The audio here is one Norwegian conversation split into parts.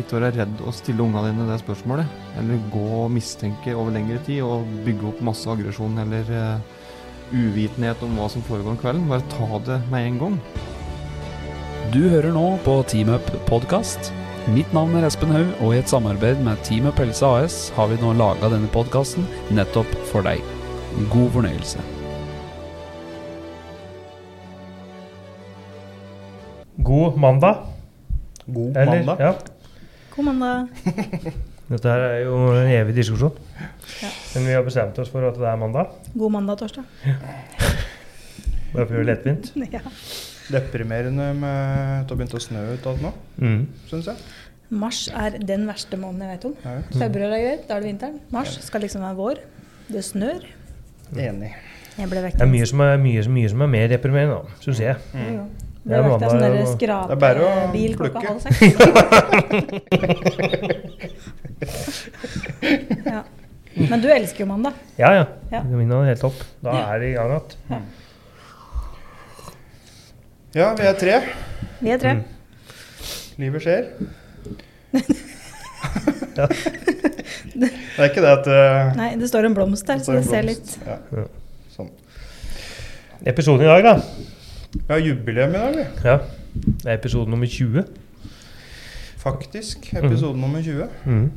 Ikke være redd å stille ungene dine det spørsmålet. Eller gå og mistenke over lengre tid og bygge opp masse aggresjon eller uh, uvitenhet om hva som foregår om kvelden. Bare ta det med en gang. Du hører nå på Team Up podkast. Mitt navn er Espen Haug, og i et samarbeid med Team Up Helse AS har vi nå laga denne podkasten nettopp for deg. God fornøyelse. God mandag. god Eller, mandag. ja. God mandag. Dette her er jo en evig diskusjon. Ja. Men vi har bestemt oss for at det er mandag. God mandag, torsdag. Bare for å gjøre det lettvint. Ja. Deprimerende med at det har begynt å snø ut alt nå, Mm. syns jeg. Mars er den verste måneden jeg vet om. Jeg. Februar er greit, da er det vinteren. Mars skal liksom være vår. Det snør. Enig. Jeg ble vekk Det er mye som er, mye, mye som er mer deprimerende, nå, syns jeg. Jo. Det Ble er vekk sånn der Det er bare å skrapebil klokka plukke. halv seks. ja. Men du elsker jo mandag. Ja, ja. Ja. Min er helt topp. Da Ja. er det i gang igjen. Ja, vi er tre. Vi er tre. Mm. Livet skjer. Ja. Det er ikke det at uh, Nei, det står en blomst der, så det ser litt Ja. Ja. Sånn. Episoden i dag, da. Vi har jubileum i dag, vi. Ja. Det er episode nummer 20. Faktisk. Episode nummer 20. Mm.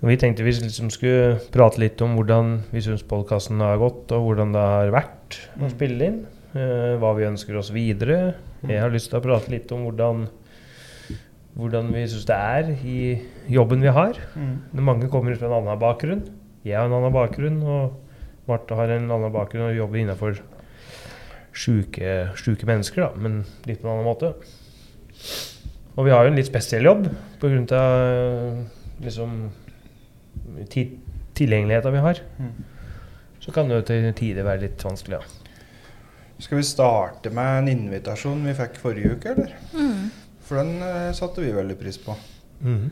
Vi tenkte vi liksom skulle prate litt om hvordan vi syns podkasten har gått, og hvordan det har vært å Mm. spille inn. Uh, hva vi ønsker oss videre. Jeg har lyst til å prate litt om hvordan, hvordan vi syns det er i jobben vi har. Mm. Mange kommer fra en annen bakgrunn. Jeg har en annen bakgrunn, og Marte har en annen bakgrunn og jobber innenfor sjuke, sjuke mennesker, da, men litt på en annen måte. Og vi har jo en litt spesiell jobb pga. liksom ti tilgjengeligheta vi har. Mm. Så kan det til tider være litt vanskelig, ja. Skal vi starte med en invitasjon vi fikk forrige uke, eller? mm. For den uh, satte vi veldig pris på. Mm.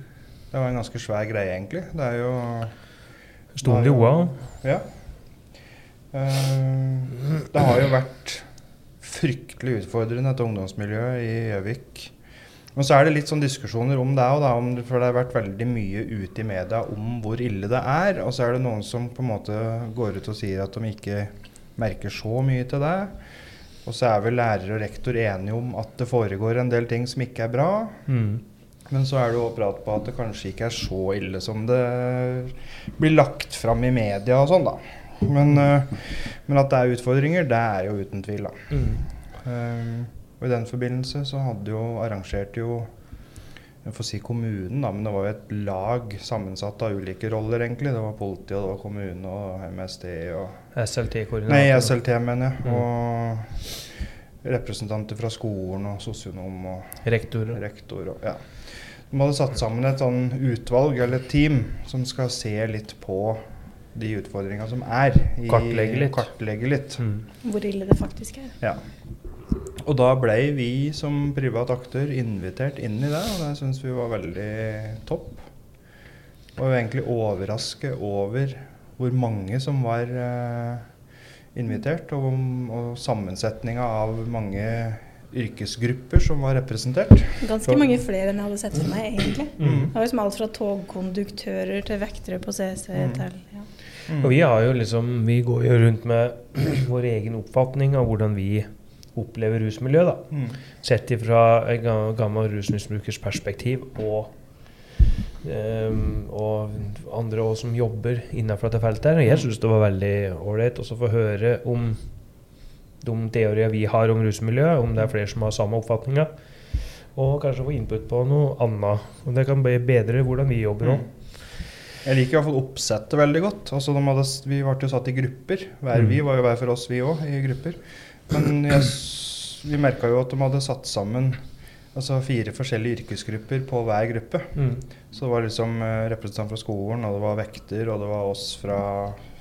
Det var en ganske svær greie, egentlig. Det er jo Sto det OA? Ja. Uh, det har jo vært fryktelig utfordrende, dette ungdomsmiljøet i Gjøvik. Men så er det litt sånn diskusjoner om det òg, for det har vært veldig mye ute i media om hvor ille det er. Og så er det noen som på en måte går ut og sier at de ikke merker så mye til det. Og så er vel lærer og rektor enige om at det foregår en del ting som ikke er bra. Mm. Men så er det jo prat på at det kanskje ikke er så ille som det blir lagt fram i media og sånn, da. Men, eh, men at det er utfordringer, det er jo uten tvil, da. Mm. Eh, og i den forbindelse så hadde jo arrangerte jo jeg får si kommunen, da, men det var jo et lag sammensatt av ulike roller, egentlig. Det var politi, og det var kommune og MSD og SLT-koordinator. Nei, SLT, mener jeg. Mm. Og representanter fra skolen og sosionom og Rektor. rektor og ja. De hadde satt sammen et sånn utvalg eller et team som skal se litt på de utfordringene som er. i- Kartlegge litt. Kartlegge litt. Mm. Hvor ille det faktisk er. Ja. Og da ble vi som privat aktør invitert inn i det, og det syns vi var veldig topp. Og vi var egentlig overrasket over hvor mange som var eh, invitert, og, og sammensetninga av mange yrkesgrupper som var representert. Ganske mange flere enn jeg hadde sett for meg, egentlig. Mm. Det var liksom alt fra togkonduktører til vektere på CC Mm. til ja. Og vi har jo liksom Vi går jo rundt med vår egen oppfatning av hvordan vi opplever rusmiljøet, da. Mm. Sett ifra en gammel rusmisbrukers perspektiv og Um, og andre også som jobber innenfor dette feltet. her. Og jeg syns det var veldig ålreit å få høre om de teorier vi har om rusmiljøet, om det er flere som har samme oppfatninga. Og kanskje få input på noe annet. Og det kan bli bedre hvordan vi jobber òg. Jeg liker i hvert fall oppsettet veldig godt. Altså, de hadde, vi ble jo satt i grupper. Hver Mm. vi var jo hver for oss, vi òg, i grupper. Men jeg, vi merka jo at de hadde satt sammen altså fire forskjellige yrkesgrupper på hver gruppe. Mm. Så det var liksom eh, representant fra skolen, og det var vekter, og det var oss fra,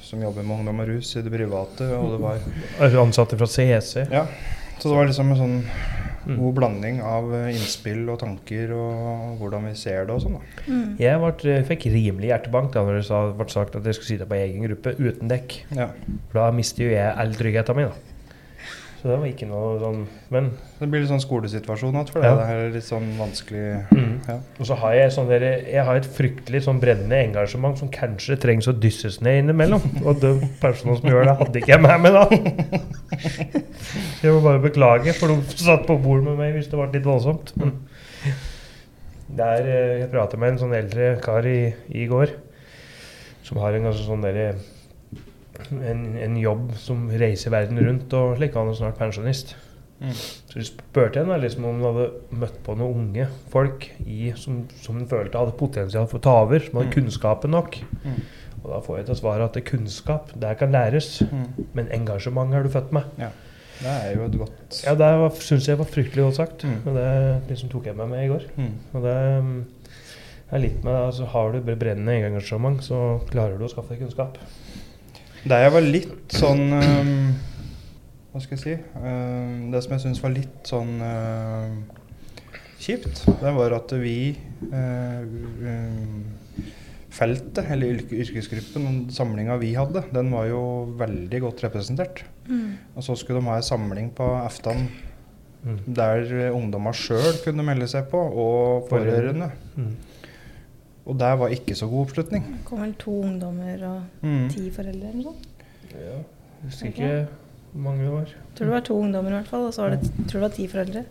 som jobber med ungdom og rus i det private, og det var Ansatte fra CEC. Ja. Så det var liksom en sånn Mm. god blanding av eh, innspill og tanker og hvordan vi ser det og sånn. Mm. Jeg ble, fikk rimelig hjertebank da når det ble sagt at jeg skulle sitte på egen gruppe uten dekk. Ja. For da mister jo jeg all tryggheten min. da. Så det var ikke noe sånn Men Det blir litt sånn skolesituasjon igjen, for Ja. det her er litt sånn vanskelig mm. Ja. Og så har jeg sånn der, Jeg har et fryktelig sånn brennende engasjement som kanskje trengs å dysses ned innimellom. Og de personene som gjør det, hadde ikke jeg med meg da. Jeg må bare beklage for de satt på bord med meg hvis det ble litt voldsomt. Men det er, eh, jeg prata med en sånn eldre kar i, i går som har en ganske sånn derre en, en jobb som reiser verden rundt, og slik han er snart pensjonist. Mm. Så spurte henne liksom om hun hadde møtt på noen unge folk i, som, som hun følte hadde potensial for å ta over, som hadde Mm. kunnskapen nok. Mm. Og da får jeg til svar at det kunnskap, det kan læres, Mm. men engasjement er du født med. Det er jo et godt Ja, det syns jeg var fryktelig godt sagt, Mm. og det liksom tok jeg med meg i går. Mm. Og det mm, er litt med altså Har du brennende engasjement, så klarer du å skaffe deg kunnskap. Da jeg var litt sånn um, Hva skal jeg si um, Det som jeg syns var litt sånn uh, kjipt, det var at vi uh, um, Feltet, eller yrke- yrkesgruppen, den samlinga vi hadde, den var jo veldig godt representert. Mm. Og så skulle de ha en samling på aftan Mm. der ungdomma sjøl kunne melde seg på, og pårørende. Mm. Og der var ikke så god oppslutning. Det kom vel to ungdommer og Mm. ti foreldre eller noe sånt. Ja, jeg husker ikke hvor mange det var. Tror det var to ungdommer i hvert fall, og så var det, tror det var ti foreldre.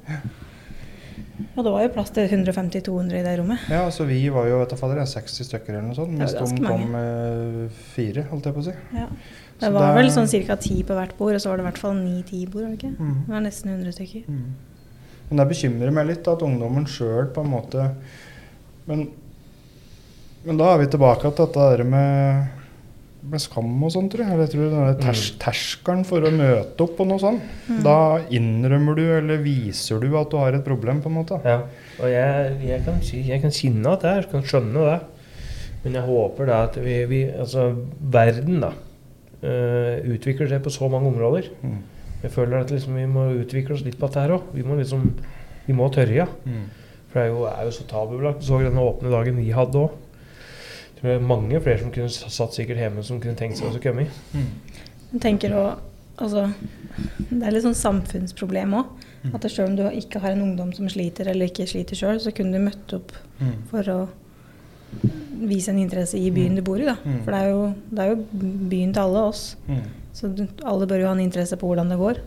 Og det var jo plass til 150-200 i det rommet. Ja, så vi var jo vet du, fader, 60 stykker eller noe sånt, Det mens de kom mange. med fire, holdt jeg på å si. Ja. Så Det var vel sånn ca. ti på hvert bord, og så var det i hvert fall ni-ti bord. var det ikke? Mm. Det var nesten 100 stykker. Mm. Men det bekymrer meg litt at ungdommen sjøl på en måte men, men da er vi tilbake til dette der med, med skam og sånn, tror jeg. Eller jeg tror denne der ters terskelen for å møte opp på noe sånt. Mm. Da innrømmer du eller viser du at du har et problem, på en måte. Ja, og jeg, jeg, kan, jeg kan kjenne at det er, kan skjønne det. Men jeg håper da at vi, vi altså verden da, Uh, utvikler seg på så mange områder. Mm. Jeg føler at liksom, vi må utvikle oss litt på dette her òg. Vi må liksom, vi må tørre, ja. Mm. For det er jo, er jo så tabubelagt. Du så denne åpne dagen vi hadde òg. Det jeg mange flere som kunne satt sikkert hjemme som kunne tenkt seg å komme. Mm. Jeg tenker også, altså, Det er litt sånn samfunnsproblem òg. Mm. At selv om du ikke har en ungdom som sliter, eller ikke sliter sjøl, så kunne du møtt opp Mm. for å vise en interesse i byen du bor i. da. For det er, jo, det er jo byen til alle oss. Mm. Så du, alle bør jo ha en interesse på hvordan det går,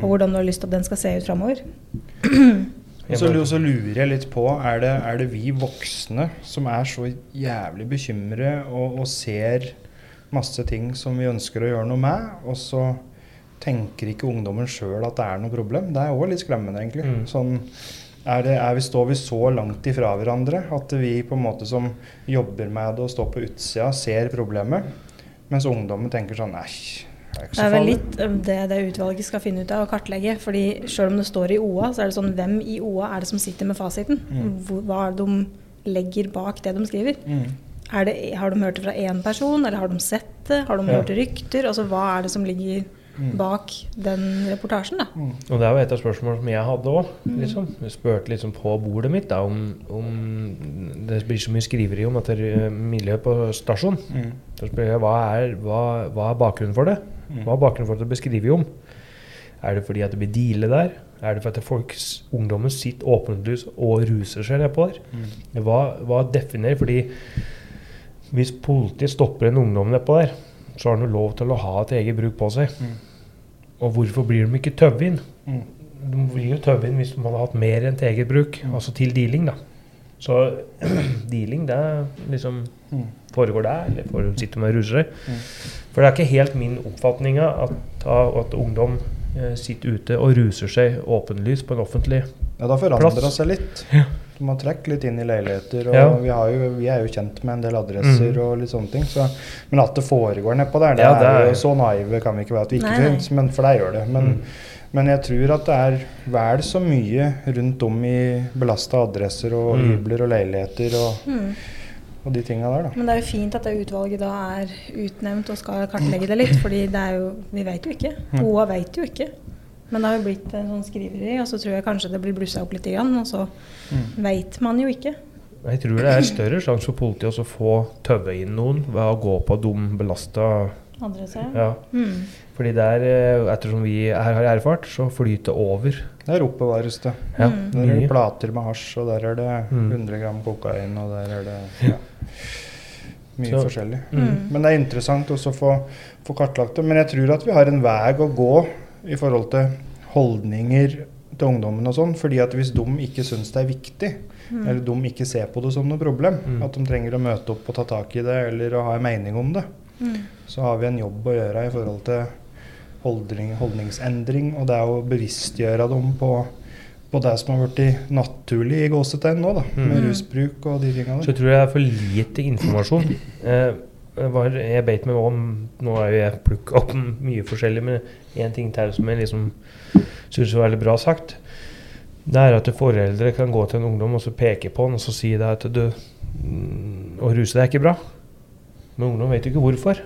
og hvordan du har lyst til at den skal se ut framover. Så, så lurer jeg litt på, er det, er det vi voksne som er så jævlig bekymret og, og ser masse ting som vi ønsker å gjøre noe med, og så tenker ikke ungdommen sjøl at det er noe problem? Det er òg litt skremmende, egentlig. Mm. Sånn, er det, er vi, står vi så langt ifra hverandre at vi på en måte som jobber med det og står på utsida, ser problemet, mens ungdommen tenker sånn Nei, det er Det er vel litt eh, det det utvalget skal finne ut av og kartlegge. fordi selv om det står i OA, så er det sånn hvem i OA er det som sitter med fasiten? Mm. Hva er det de legger bak det de skriver? Mm. Er det, har de hørt det fra én person, eller har de sett det? Har de Ja. hørt rykter? Altså hva er det som ligger Mm. bak den reportasjen, da? Mm. Og det var et av spørsmålene som jeg hadde òg. Mm. Liksom. Jeg spurte liksom på bordet mitt da, om, om Det blir så mye skriveri om dette er miljøet på stasjonen. Mm. Så spør jeg hva er, hva, hva er bakgrunnen for det? Mm. Hva er bakgrunnen for at du beskriver om? Er det fordi at det blir deale der? Er det fordi folk, ungdommen sitter åpenlyst og ruser seg nedpå der? Mm. Hva, hva definerer Fordi hvis politiet stopper en ungdom nedpå der, så har han jo lov til å ha et eget bruk på seg. Mm. Og hvorfor blir de ikke tøvet inn? Mm. De blir jo tøvet inn hvis de hadde hatt mer enn til eget bruk, altså til dealing, da. Så dealing, det er liksom Mm. Foregår der, eller får sitter sitte med seg? Mm. For det er ikke helt min oppfatning av at, at ungdom eh, sitter ute og ruser seg åpenlyst på en offentlig plass. Ja, da forandrer det seg litt. du må trekke litt inn i leiligheter, og Ja. vi, har jo, vi er jo kjent med en del adresser mm. og litt sånne ting. Så, men at det foregår nedpå der, det, Ja, det er er- jo så naive kan vi ikke være at vi ikke nei. finnes, men for det gjør det. Men, Mm. men jeg tror at det er vel så mye rundt om i belasta adresser og Mm. hybler og leiligheter og, Mm. Og de tinga der, da. Men det er jo fint at det utvalget da er utnevnt og skal kartlegge det litt, fordi det er jo Vi vet jo ikke. OA vet jo ikke. Men det har jo blitt en sånn skriveri, og så tror jeg kanskje det blir blussa opp litt, igjen, og så Mm. veit man jo ikke. Jeg tror det er større sjanse for politiet å få tøve inn noen ved å gå på dum belasta Adresse. ja. Mm. Fordi der, eh, ettersom vi her har erfart, så flyter det over. Der oppbevares det. Ja, Mm. Der er det plater med hasj, og der er det Mm. 100 gram kokain, og der er det ja, mye Så- forskjellig. Mm. Men det er interessant også å få, få kartlagt det. Men jeg tror at vi har en vei å gå i forhold til holdninger til ungdommen og sånn. fordi at hvis de ikke syns det er viktig, Mm. eller de ikke ser på det som noe problem, Mm. at de trenger å møte opp og ta tak i det, eller å ha en mening om det, Mm. så har vi en jobb å gjøre i forhold til holdning, holdningsendring. Og det er å bevisstgjøre dem på, på det som har blitt naturlig i gåsetegn nå, da, med Mm. rusbruk og de tinga Så der. jeg tror det er for lite informasjon. Eh, jeg, var, jeg beit meg om Nå har jo jeg plukka opp mye forskjellig, men én ting til som jeg liksom syns var veldig bra sagt. Det er at foreldre kan gå til en ungdom og så peke på den og så si det at du mm, Å ruse deg er ikke bra. Men ungdom vet jo ikke hvorfor.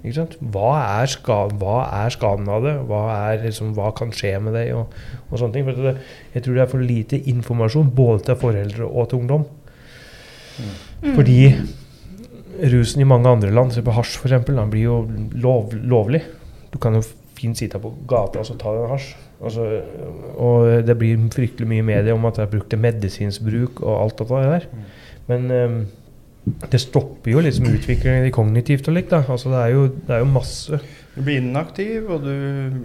Ikke sant? Hva, er ska, hva er skaden av det? Hva, er, liksom, hva kan skje med deg? Og, og sånne ting. For det, jeg tror det er for lite informasjon både til foreldre og til ungdom. Mm. Fordi rusen i mange andre land, se på hasj f.eks., den blir jo lov, lovlig. Du kan jo fint sitte på gata og så ta en hasj. Altså, og det blir fryktelig mye i media om at det er brukt til medisinsk bruk og alt dette der. Men ehm, det stopper jo liksom utviklingen i kognitivt og likt. Altså, det, er jo, det er jo masse. Du blir inaktiv, og du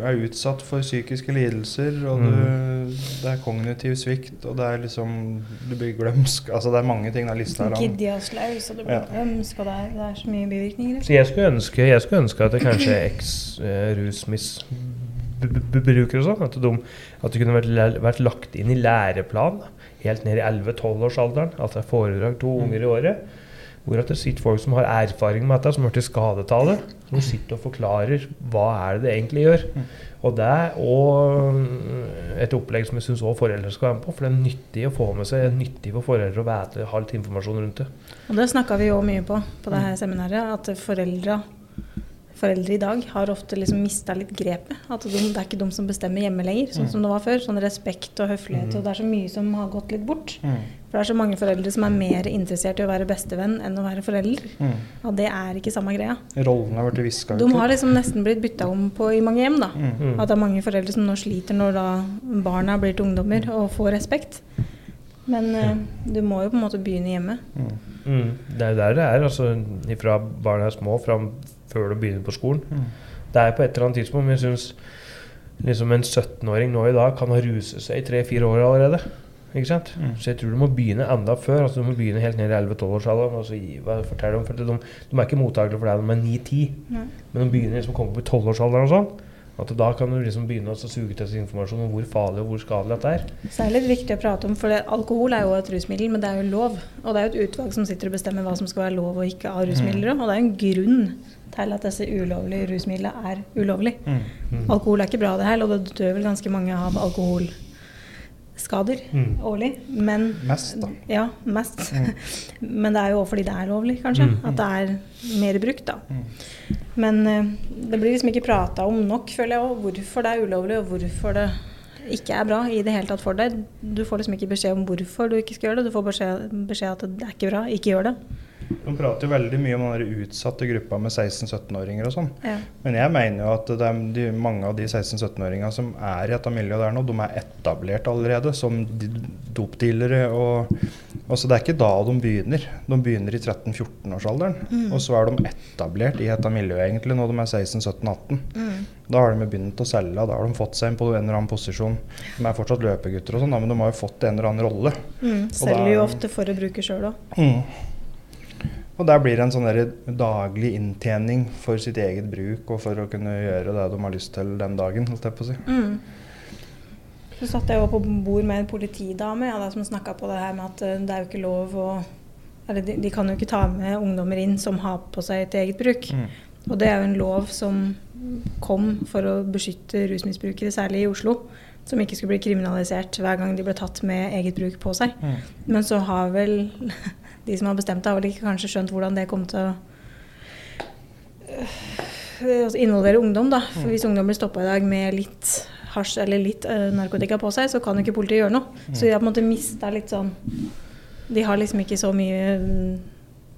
er utsatt for psykiske lidelser, og du, Mm. det er kognitiv svikt, og det er liksom Du blir glemsk. Altså, det er mange ting der lista er lang. Giddiaslaus, og du blir Ja. glemsk, og det er, det er så mye bivirkninger. Så jeg skulle ønske, jeg skulle ønske at det kanskje eks-rusmisbrukere og sånn, at, de, at det kunne vært, vært lagt inn i læreplan helt ned i 11-12-årsalderen. At det er foredrag to unger i året. Hvor det sitter folk som har erfaring med dette, som har til skadetale. Som sitter og forklarer hva er det det egentlig gjør. Og det er også et opplegg som jeg syns foreldre skal være med på. For det er nyttig å få med seg, det er nyttig for foreldre å vite, litt informasjon rundt det. Og det snakka vi jo mye på på det her seminaret, at foreldre, foreldre i dag har ofte liksom mista litt grepet. At de, det er ikke de som bestemmer hjemme lenger, sånn som det var før. Sånn respekt og høflighet. Og det er så mye som har gått litt bort. Mm. For det er så mange foreldre som er mer interessert i å være bestevenn enn å være forelder. Mm. Og det er ikke samme greia. Rollene har blitt viska De har liksom nesten blitt bytta om på i mange hjem, da. Mm. Mm. At det er mange foreldre som nå sliter når da barna blir til ungdommer og får respekt. Men uh, du må jo på en måte begynne hjemme. Mm. Mm, det er jo der det er. altså Fra barna er små fram før du begynner på skolen. Mm. Det er på et eller annet tidspunkt, men jeg syns liksom en 17-åring nå i dag kan ha ruset seg i tre-fire år allerede. Ikke sant? Mm. Så jeg tror du må begynne enda før. altså Du må begynne helt ned i 11-12-årsalderen. og så gi- hva- fortelle dem, for de, de er ikke mottakelige for deg når de er 9-10, men de begynner liksom å komme opp i 12-årsalderen og sånn. At da kan du liksom begynne å suge til seg informasjon om hvor farlig og hvor skadelig dette er. Så det er litt viktig å prate om, for det, alkohol er jo et rusmiddel, men det er jo lov. Og det er jo et utvalg som sitter og bestemmer hva som skal være lov og ikke av rusmidler. Og det er jo en grunn til at disse ulovlige rusmidlene er ulovlige. Mm. Mm. Alkohol er ikke bra, det her, og det dør vel ganske mange av alkoholskader Mm. årlig. Men Mest, da. Ja, mest. Mm. Men det er jo også fordi det er lovlig, kanskje. Mm. At det er mer brukt, da. Mm. Men eh, det blir liksom ikke prata om nok, føler jeg, òg, hvorfor det er ulovlig, og hvorfor det ikke er bra i det hele tatt for deg. Du får liksom ikke beskjed om hvorfor du ikke skal gjøre det. Du får beskjed, beskjed at det er ikke bra, ikke gjør det. De prater jo veldig mye om den utsatte gruppa med 16-17-åringer og sånn. Ja. Men jeg mener jo at de, mange av de 16-17-åringene som er i dette miljøet der nå, de er etablert allerede som de- dopdealere. Og, og så det er ikke da de begynner. De begynner i 13-14-årsalderen. Mm. Og så er de etablert i dette miljøet egentlig når de er 16-17-18. Mm. Da har de begynt å selge, da har de fått seg inn på en eller annen posisjon. De er fortsatt løpegutter og sånn, men de har jo fått en eller annen rolle. Mm. Selger jo ofte for å bruke sjøl òg. Og der blir det en sånn daglig inntjening for sitt eget bruk og for å kunne gjøre det de har lyst til den dagen, holdt jeg på å si. Mm. Så satt jeg jo på bord med en politidame ja, da, som snakka på det her med at eh, det er jo ikke lov å Eller de, de kan jo ikke ta med ungdommer inn som har på seg til eget bruk. Mm. Og det er jo en lov som kom for å beskytte rusmisbrukere, særlig i Oslo. Som ikke skulle bli kriminalisert hver gang de ble tatt med eget bruk på seg. Mm. Men så har vel de som har bestemt det, har vel ikke kanskje skjønt hvordan det kom til å øh, altså involvere ungdom. da. For Hvis ungdom blir stoppa i dag med litt hasj eller litt øh, narkotika på seg, så kan jo ikke politiet gjøre noe. Så de har på en måte mista litt sånn De har liksom ikke så mye mm,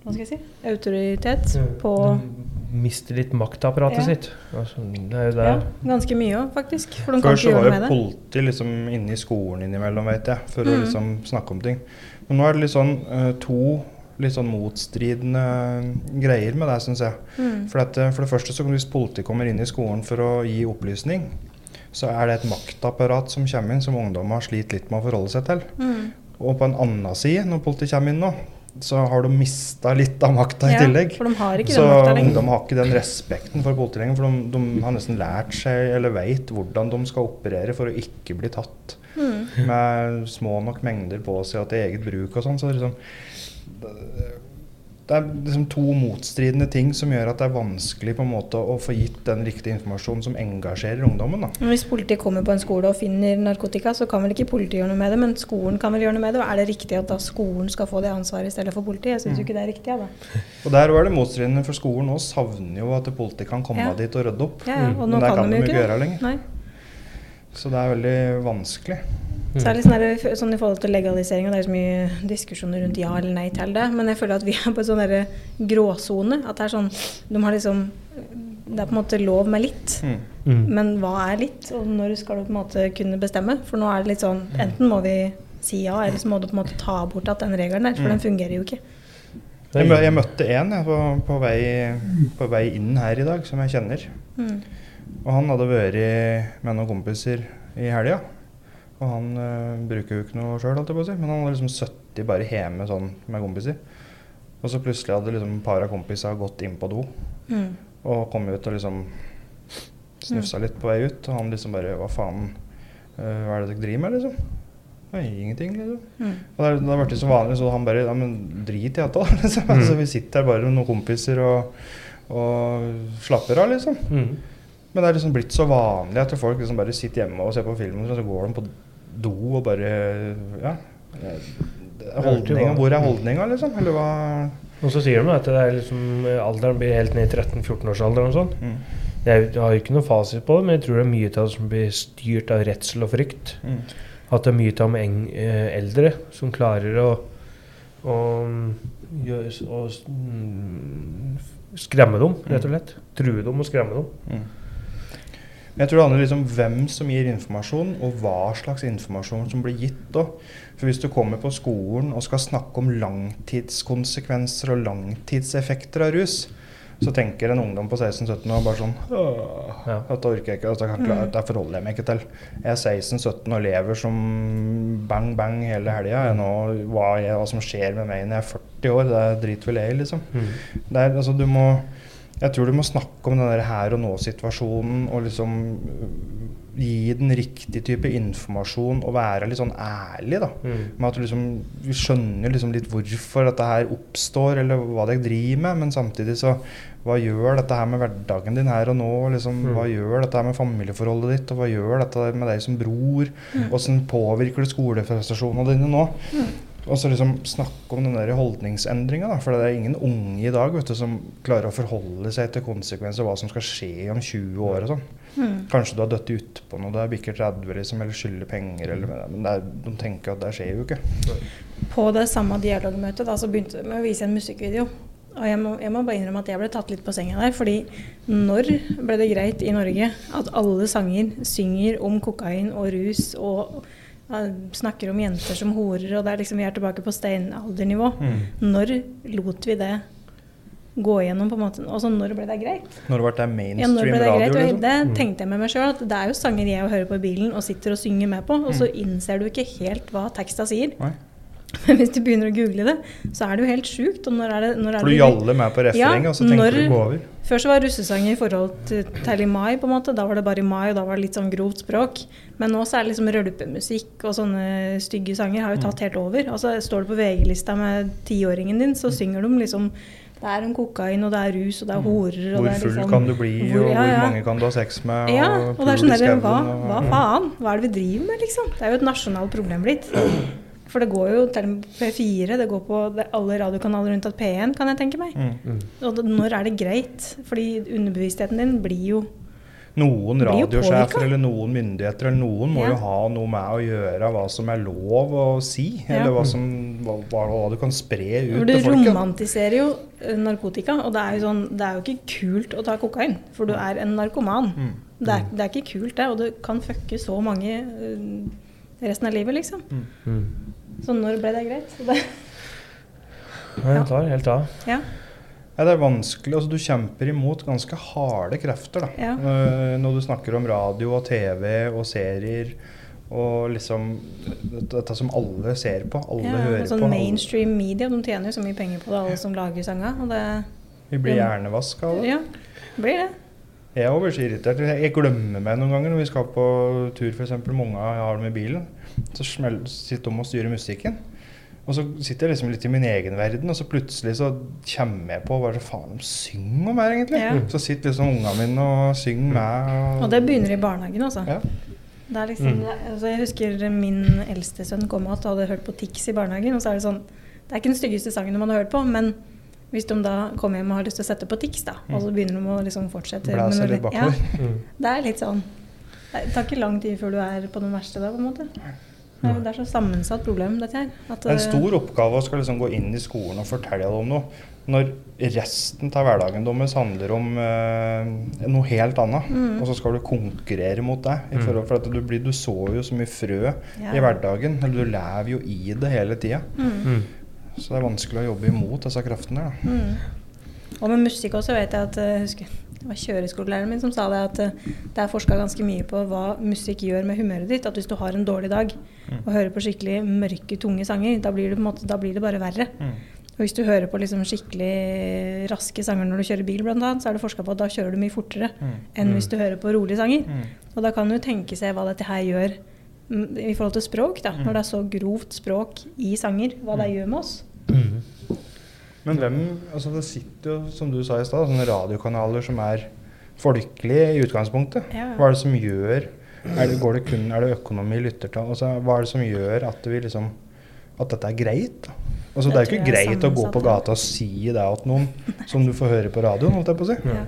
hva skal jeg si, autoritet på De mister litt maktapparatet Ja. sitt. Altså, det er jo det. ja, ganske mye òg, faktisk. For de kan Før ikke så var jo politi liksom inne i skolen innimellom, vet jeg, for å Mm. liksom snakke om ting. Men nå er det litt sånn uh, to litt sånn motstridende greier med det, syns jeg. Mm. For, at, eh, for det første, så hvis politiet kommer inn i skolen for å gi opplysning, så er det et maktapparat som kommer inn, som ungdommer slitt litt med å forholde seg til. Mm. Og på en annen side, når politiet kommer inn nå, så har de mista litt av makta i Ja, tillegg. For de har ikke Så den makta lenger. ungdom har ikke den respekten for politiet lenger. For de, de har nesten lært seg, eller veit, hvordan de skal operere for å ikke bli tatt Mm. med små nok mengder på seg og til eget bruk og sånn. Så liksom det er liksom to motstridende ting som gjør at det er vanskelig på en måte å få gitt den riktige informasjonen som engasjerer ungdommen. da. Hvis politiet kommer på en skole og finner narkotika, så kan vel ikke politiet gjøre noe med det, men skolen kan vel gjøre noe med det? Og er det riktig at da skolen skal få det ansvaret i stedet for politiet? Jeg syns jo ikke det er riktig. Da. Og der var det motstridende, for skolen nå savner jo at politiet kan komme Ja. dit og rydde opp. Ja, ja, og Men nå det kan kan de jo ikke ikke gjøre lenger. Nei. Så det er veldig vanskelig. Så er det litt sånn, sånn i forhold til legalisering, og det er så mye diskusjoner rundt ja eller nei til det, men jeg føler at vi er på en sånn gråsone. At det er sånn De har liksom Det er på en måte lov med litt. Mm. Mm. Men hva er litt, og når skal du på en måte kunne bestemme? For nå er det litt sånn Enten må vi si ja, eller så må du på en måte ta bort at den regelen der, for Mm. den fungerer jo ikke. Jeg, mø- jeg møtte en jeg, på, på, vei, på vei inn her i dag, som jeg kjenner. Mm. Og han hadde vært med noen kompiser i helga. Og han øh, bruker jo ikke noe sjøl, si, men han var liksom sittet bare hjemme sånn med kompiser. Og så plutselig hadde liksom et par av kompisene gått inn på do Mm. og kommet ut og liksom snufsa litt på vei ut. Og han liksom bare Hva faen, øh, hva er det dere driver med, liksom? Nei, ingenting, liksom. Mm. Og det, det har vært så vanlig, så han bare Ja, men drit i dette, da. Liksom. Mm. Altså, vi sitter her bare med noen kompiser og, og slapper av, liksom. Mm. Men det er liksom blitt så vanlig at folk liksom bare sitter hjemme og ser på film, og så går de på do og bare Ja. Holdninga, hvor er holdninga, liksom? Eller hva Og så sier de at det er liksom, alderen blir helt ned i 13-14-årsalderen og sånn. mm. Jeg har jo ikke noe fasit på det, men jeg tror det er mye av det som blir styrt av redsel og frykt. Mm. At det er mye av de eng- eh, eldre som klarer å, å, å mm, skremme dem, rett og slett. True dem og skremme dem. Mm. Jeg tror det handler liksom om hvem som gir informasjon, og hva slags informasjon som blir gitt. Da. For Hvis du kommer på skolen og skal snakke om langtidskonsekvenser og langtidseffekter av rus, så tenker en ungdom på 16-17 år bare sånn «Åh, Ja. Dette orker jeg ikke, dette, kan, klare- dette forholder jeg meg ikke til. Jeg er 16-17 og lever som bang bang hele helga. Hva, hva som skjer med meg når jeg er 40 år, det driter vel jeg i, liksom. Mm. Det er, altså, du må, jeg tror du må snakke om den der her og nå-situasjonen og liksom øh, gi den riktige type informasjon og være litt sånn ærlig. da. Mm. Med at du liksom vi skjønner liksom litt hvorfor dette her oppstår, eller hva dere driver med. Men samtidig så Hva gjør dette her med hverdagen din her og nå? liksom, Mm. Hva gjør dette her med familieforholdet ditt? Og hva gjør dette med deg som bror? Åssen påvirker det skoleprestasjonene dine nå? Og så liksom snakke om den der holdningsendringa. For det er ingen unge i dag vet du, som klarer å forholde seg til konsekvenser hva som skal skje om 20 år. og sånn. Mm. Kanskje du har dødd utpå noe, du er bikker 30 liksom, eller skylder penger, eller, men det er, de tenker at det skjer jo ikke. På det samme dialogmøtet da, så begynte med å vise en musikkvideo. Og jeg må, jeg må bare innrømme at jeg ble tatt litt på senga der. fordi når ble det greit i Norge at alle sanger synger om kokain og rus og snakker om jenter som horer, og det er liksom vi er tilbake på steinaldernivå. Når lot vi det gå igjennom, på en måte? Altså, når ble det greit? Når ble det Ja, når ble det radio, greit? Og liksom. det tenkte jeg med meg sjøl, at det er jo sanger jeg hører på i bilen og sitter og synger med på, og så innser du ikke helt hva teksta sier. Nei. Men hvis du begynner å google det, så er det jo helt sjukt. Og når er det, når er For du det- jaller med på refrenget, Ja, og så tenker når- du gå over. Før så var russesanger i forhold til, til i mai, på en måte. Da var det bare i mai, og da var det litt sånn grovt språk. Men nå så er det liksom rølpemusikk og sånne stygge sanger har jo tatt helt over. Altså Står du på VG-lista med tiåringen din, så synger de liksom Det er om kokain, og det er rus, og det er horer, Hvor full liksom kan du bli, hvor- og ja, hvor ja. mange kan du ha sex med? Ja, og det er sånn der derre hva, hva faen? Hva er det vi driver med, liksom? Det er jo et nasjonalt problem blitt. For det går jo til og med P4, det går på alle radiokanaler unntatt P1, kan jeg tenke meg. Mm. Og når er det greit? Fordi underbevisstheten din blir jo Noen radiosjefer eller noen myndigheter eller noen må Ja. jo ha noe med å gjøre hva som er lov å si, Ja. eller hva, som, hva, hva du kan spre ut For du til folket. romantiserer jo eh, narkotika, og det er jo sånn Det er jo ikke kult å ta kokain, for du er en narkoman. Mm. Det, er, det er ikke kult, det, og det kan fucke så mange eh, resten av livet, liksom. Mm. Så når ble det greit? Det, Ja, tar helt av. ja. Ja, det er vanskelig. altså Du kjemper imot ganske harde krefter. da. Ja. Eh, Når du snakker om radio og TV og serier og liksom dette, som alle ser på, alle ja hører sånn på. alle- mainstream media, de tjener jo så mye penger på det, alle som lager det Vi blir hjernevaska av det. Ja, blir det. Jeg er også irritert. Jeg glemmer meg noen ganger når vi skal på tur f.eks. med unga jeg har dem i bilen. Så sitter de og styrer musikken. Og så sitter jeg liksom litt i min egen verden, og så plutselig så kommer jeg på hva er det faen de synger om her, egentlig. Ja. Så sitter liksom ungene mine og synger med. Og det begynner i barnehagen, altså. Ja. Det er liksom, altså jeg husker min eldste sønn kom og hadde hørt på Tix i barnehagen. Og så er det sånn Det er ikke den styggeste sangen man har hørt på, men hvis de da kommer hjem og har lyst til å sette på Tix, da, og så begynner de å liksom fortsette Blæser litt bakover. Ja, Det er litt sånn Det tar ikke lang tid før du er på den verste da, på en måte. Det er, det er så sammensatt problem, dette her. At, Det er en eh, stor oppgave å skal liksom gå inn i skolen og fortelle dem noe. Når resten av hverdagen deres handler om eh, noe helt annet. Mm. Og så skal du konkurrere mot det. I forhold, for at du, blir, du så jo så mye frø Ja. i hverdagen. Eller du lever jo i det hele tida. mm, Mm. Så det er vanskelig å jobbe imot disse kreftene. Da. mm. Og med musikk også vet jeg at eh, jeg husker, Det var kjøreskolelæreren min som sa det at eh, det er forska ganske mye på hva musikk gjør med humøret ditt. At hvis du har en dårlig dag Mm. og hører på skikkelig mørke, tunge sanger, da blir det, på en måte, da blir det bare verre. Mm. Og hvis du hører på liksom skikkelig raske sanger når du kjører bil, blant annet, så er det forska på at da kjører du mye fortere Mm. enn hvis du hører på rolige sanger. Mm. Og da kan du tenke seg hva dette her gjør mm, i forhold til språk, da. Mm. Når det er så grovt språk i sanger, hva det gjør med oss. Mm. Men hvem altså Det sitter jo, som du sa i stad, sånne radiokanaler som er folkelige i utgangspunktet. Ja. Hva er det som gjør er det, går det kun, er det økonomi, lyttertall altså, Hva er det som gjør at vi liksom at dette er greit? Altså, det, Det er jo ikke greit å gå på gata og si det til noen som du får høre på radioen. holdt jeg på å si. Ja.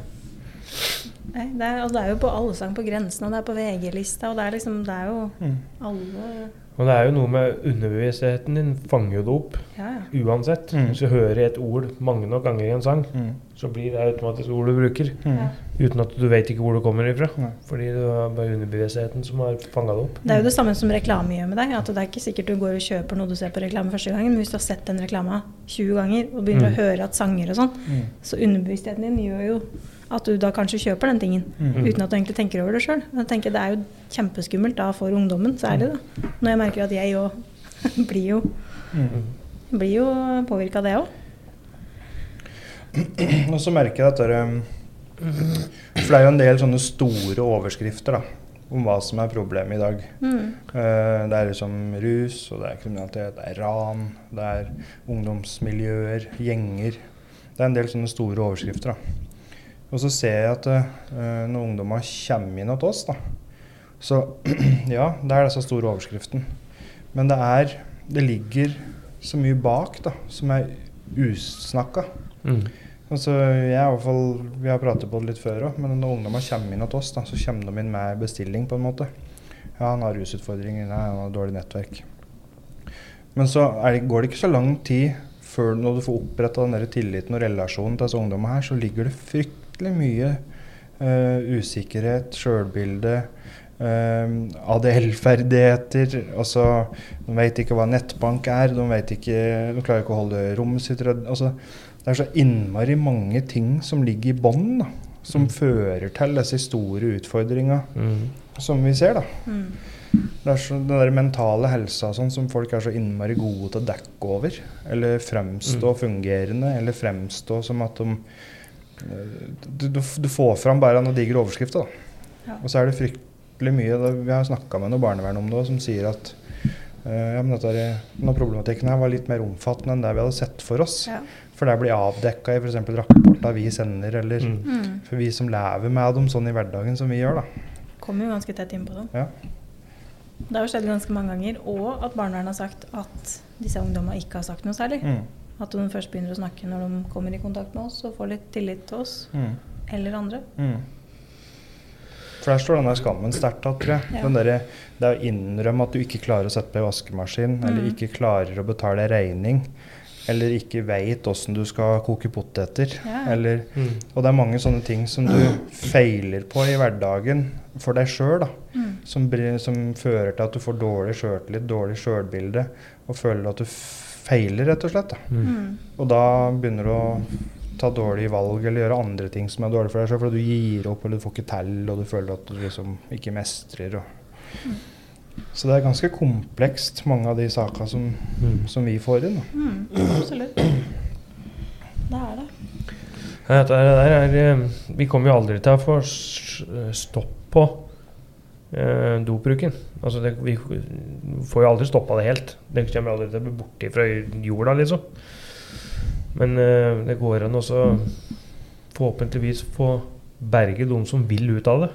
Nei, det, er, og det er jo på Allsang på grensen, og det er på VG-lista, og det er liksom Det er jo Mm. alle Og det er jo noe med underbevisstheten din fanger jo det opp Ja, ja. uansett. Mm. Hvis du hører et ord mange nok ganger i en sang, Mm. så blir det automatisk ord du bruker. Mm. Uten at du vet ikke hvor det kommer ifra. Nei. Fordi det er bare underbevisstheten som har fanga det opp. Det er jo det samme som reklame gjør med deg. At det er ikke sikkert du går og kjøper noe du ser på reklame første gangen, men hvis du har sett den reklama 20 ganger og begynner Mm. å høre at sanger og sånn, Mm. så underbevisstheten din gjør jo at du da kanskje kjøper den tingen. Mm. Uten at du egentlig tenker over det sjøl. Det er jo kjempeskummelt da for ungdommen, særlig. da. Når jeg merker at jeg òg blir jo, Mm. blir jo påvirka av det òg. Og så merker jeg at dere For det er jo en del sånne store overskrifter da, om hva som er problemet i dag. Mm. Det er liksom rus, og det er kriminalitet, det er ran, det er ungdomsmiljøer, gjenger. Det er en del sånne store overskrifter. da. Og så ser jeg at eh, når ungdommer kommer inn til oss, da, så ja, det er disse store overskriftene. Men det er Det ligger så mye bak da, som er usnakka. Mm. Altså, jeg er i hvert fall, Vi har pratet på det litt før òg, men når ungdommer kommer inn til oss, da, så kommer de inn med bestilling. på en måte. Ja, han har rusutfordringer, nei, han har dårlig nettverk. Men så det, går det ikke så lang tid før når du får oppretta den der tilliten og relasjonen til disse ungdommene her, så ligger det fryktelig mye uh, usikkerhet, sjølbilde, eh, ADL-ferdigheter. Altså, de vet ikke hva nettbank er, de, vet ikke, de klarer ikke å holde rommet sitt. Altså, det er så innmari mange ting som ligger i bånn, som fører til disse store utfordringene Mm. som vi ser. da. Mm. Det er så, den der mentale helsa sånn, som folk er så innmari gode til å dekke over. Eller fremstå fungerende, eller fremstå som at de Du, du, du får fram bare noen digre overskrifter. Ja. Og så er det fryktelig mye da, Vi har snakka med noe barnevern om det som sier at uh, ja, men dette er, denne problematikken her var litt mer omfattende enn det vi hadde sett for oss. Ja. For det blir avdekka i f.eks. rapporter vi sender, eller Mm. Mm. for vi som lever med dem sånn i hverdagen som vi gjør. da. Kommer jo ganske tett innpå dem. Ja. Det har jo skjedd ganske mange ganger, og at barnevernet har sagt at disse ungdommene ikke har sagt noe særlig. Mm. At de først begynner å snakke når de kommer i kontakt med oss og får litt tillit til oss Mm. eller andre. Mm. For der står den der skammen sterkt jeg. Ja. Den derre- det å innrømme at du ikke klarer å sette på en vaskemaskin, eller Mm. ikke klarer å betale regning, eller ikke veit åssen du skal koke poteter. Ja. Eller, Mm. og det er mange sånne ting som du feiler på i hverdagen for deg sjøl, Mm. som, som fører til at du får dårlig sjøltillit, dårlig sjølbilde, og føler at du f- feiler, rett og slett. Da. Mm. Mm. Og da begynner du å ta dårlige valg eller gjøre andre ting som er dårlig for deg sjøl, fordi du gir opp eller du får ikke til, og du føler at du liksom ikke mestrer. Og. Så det er ganske komplekst, mange av de sakene som, Mm. som vi får inn. Da. Mm. Absolutt. Det er det. Ja, Dette der er, eh, vi kommer jo aldri til å få stopp på eh, dopbruken. Altså det, vi får jo aldri stoppa det helt. Det kommer aldri til å bli borte fra jorda, liksom. Men uh, det går an å forhåpentligvis få berge de som vil ut av det.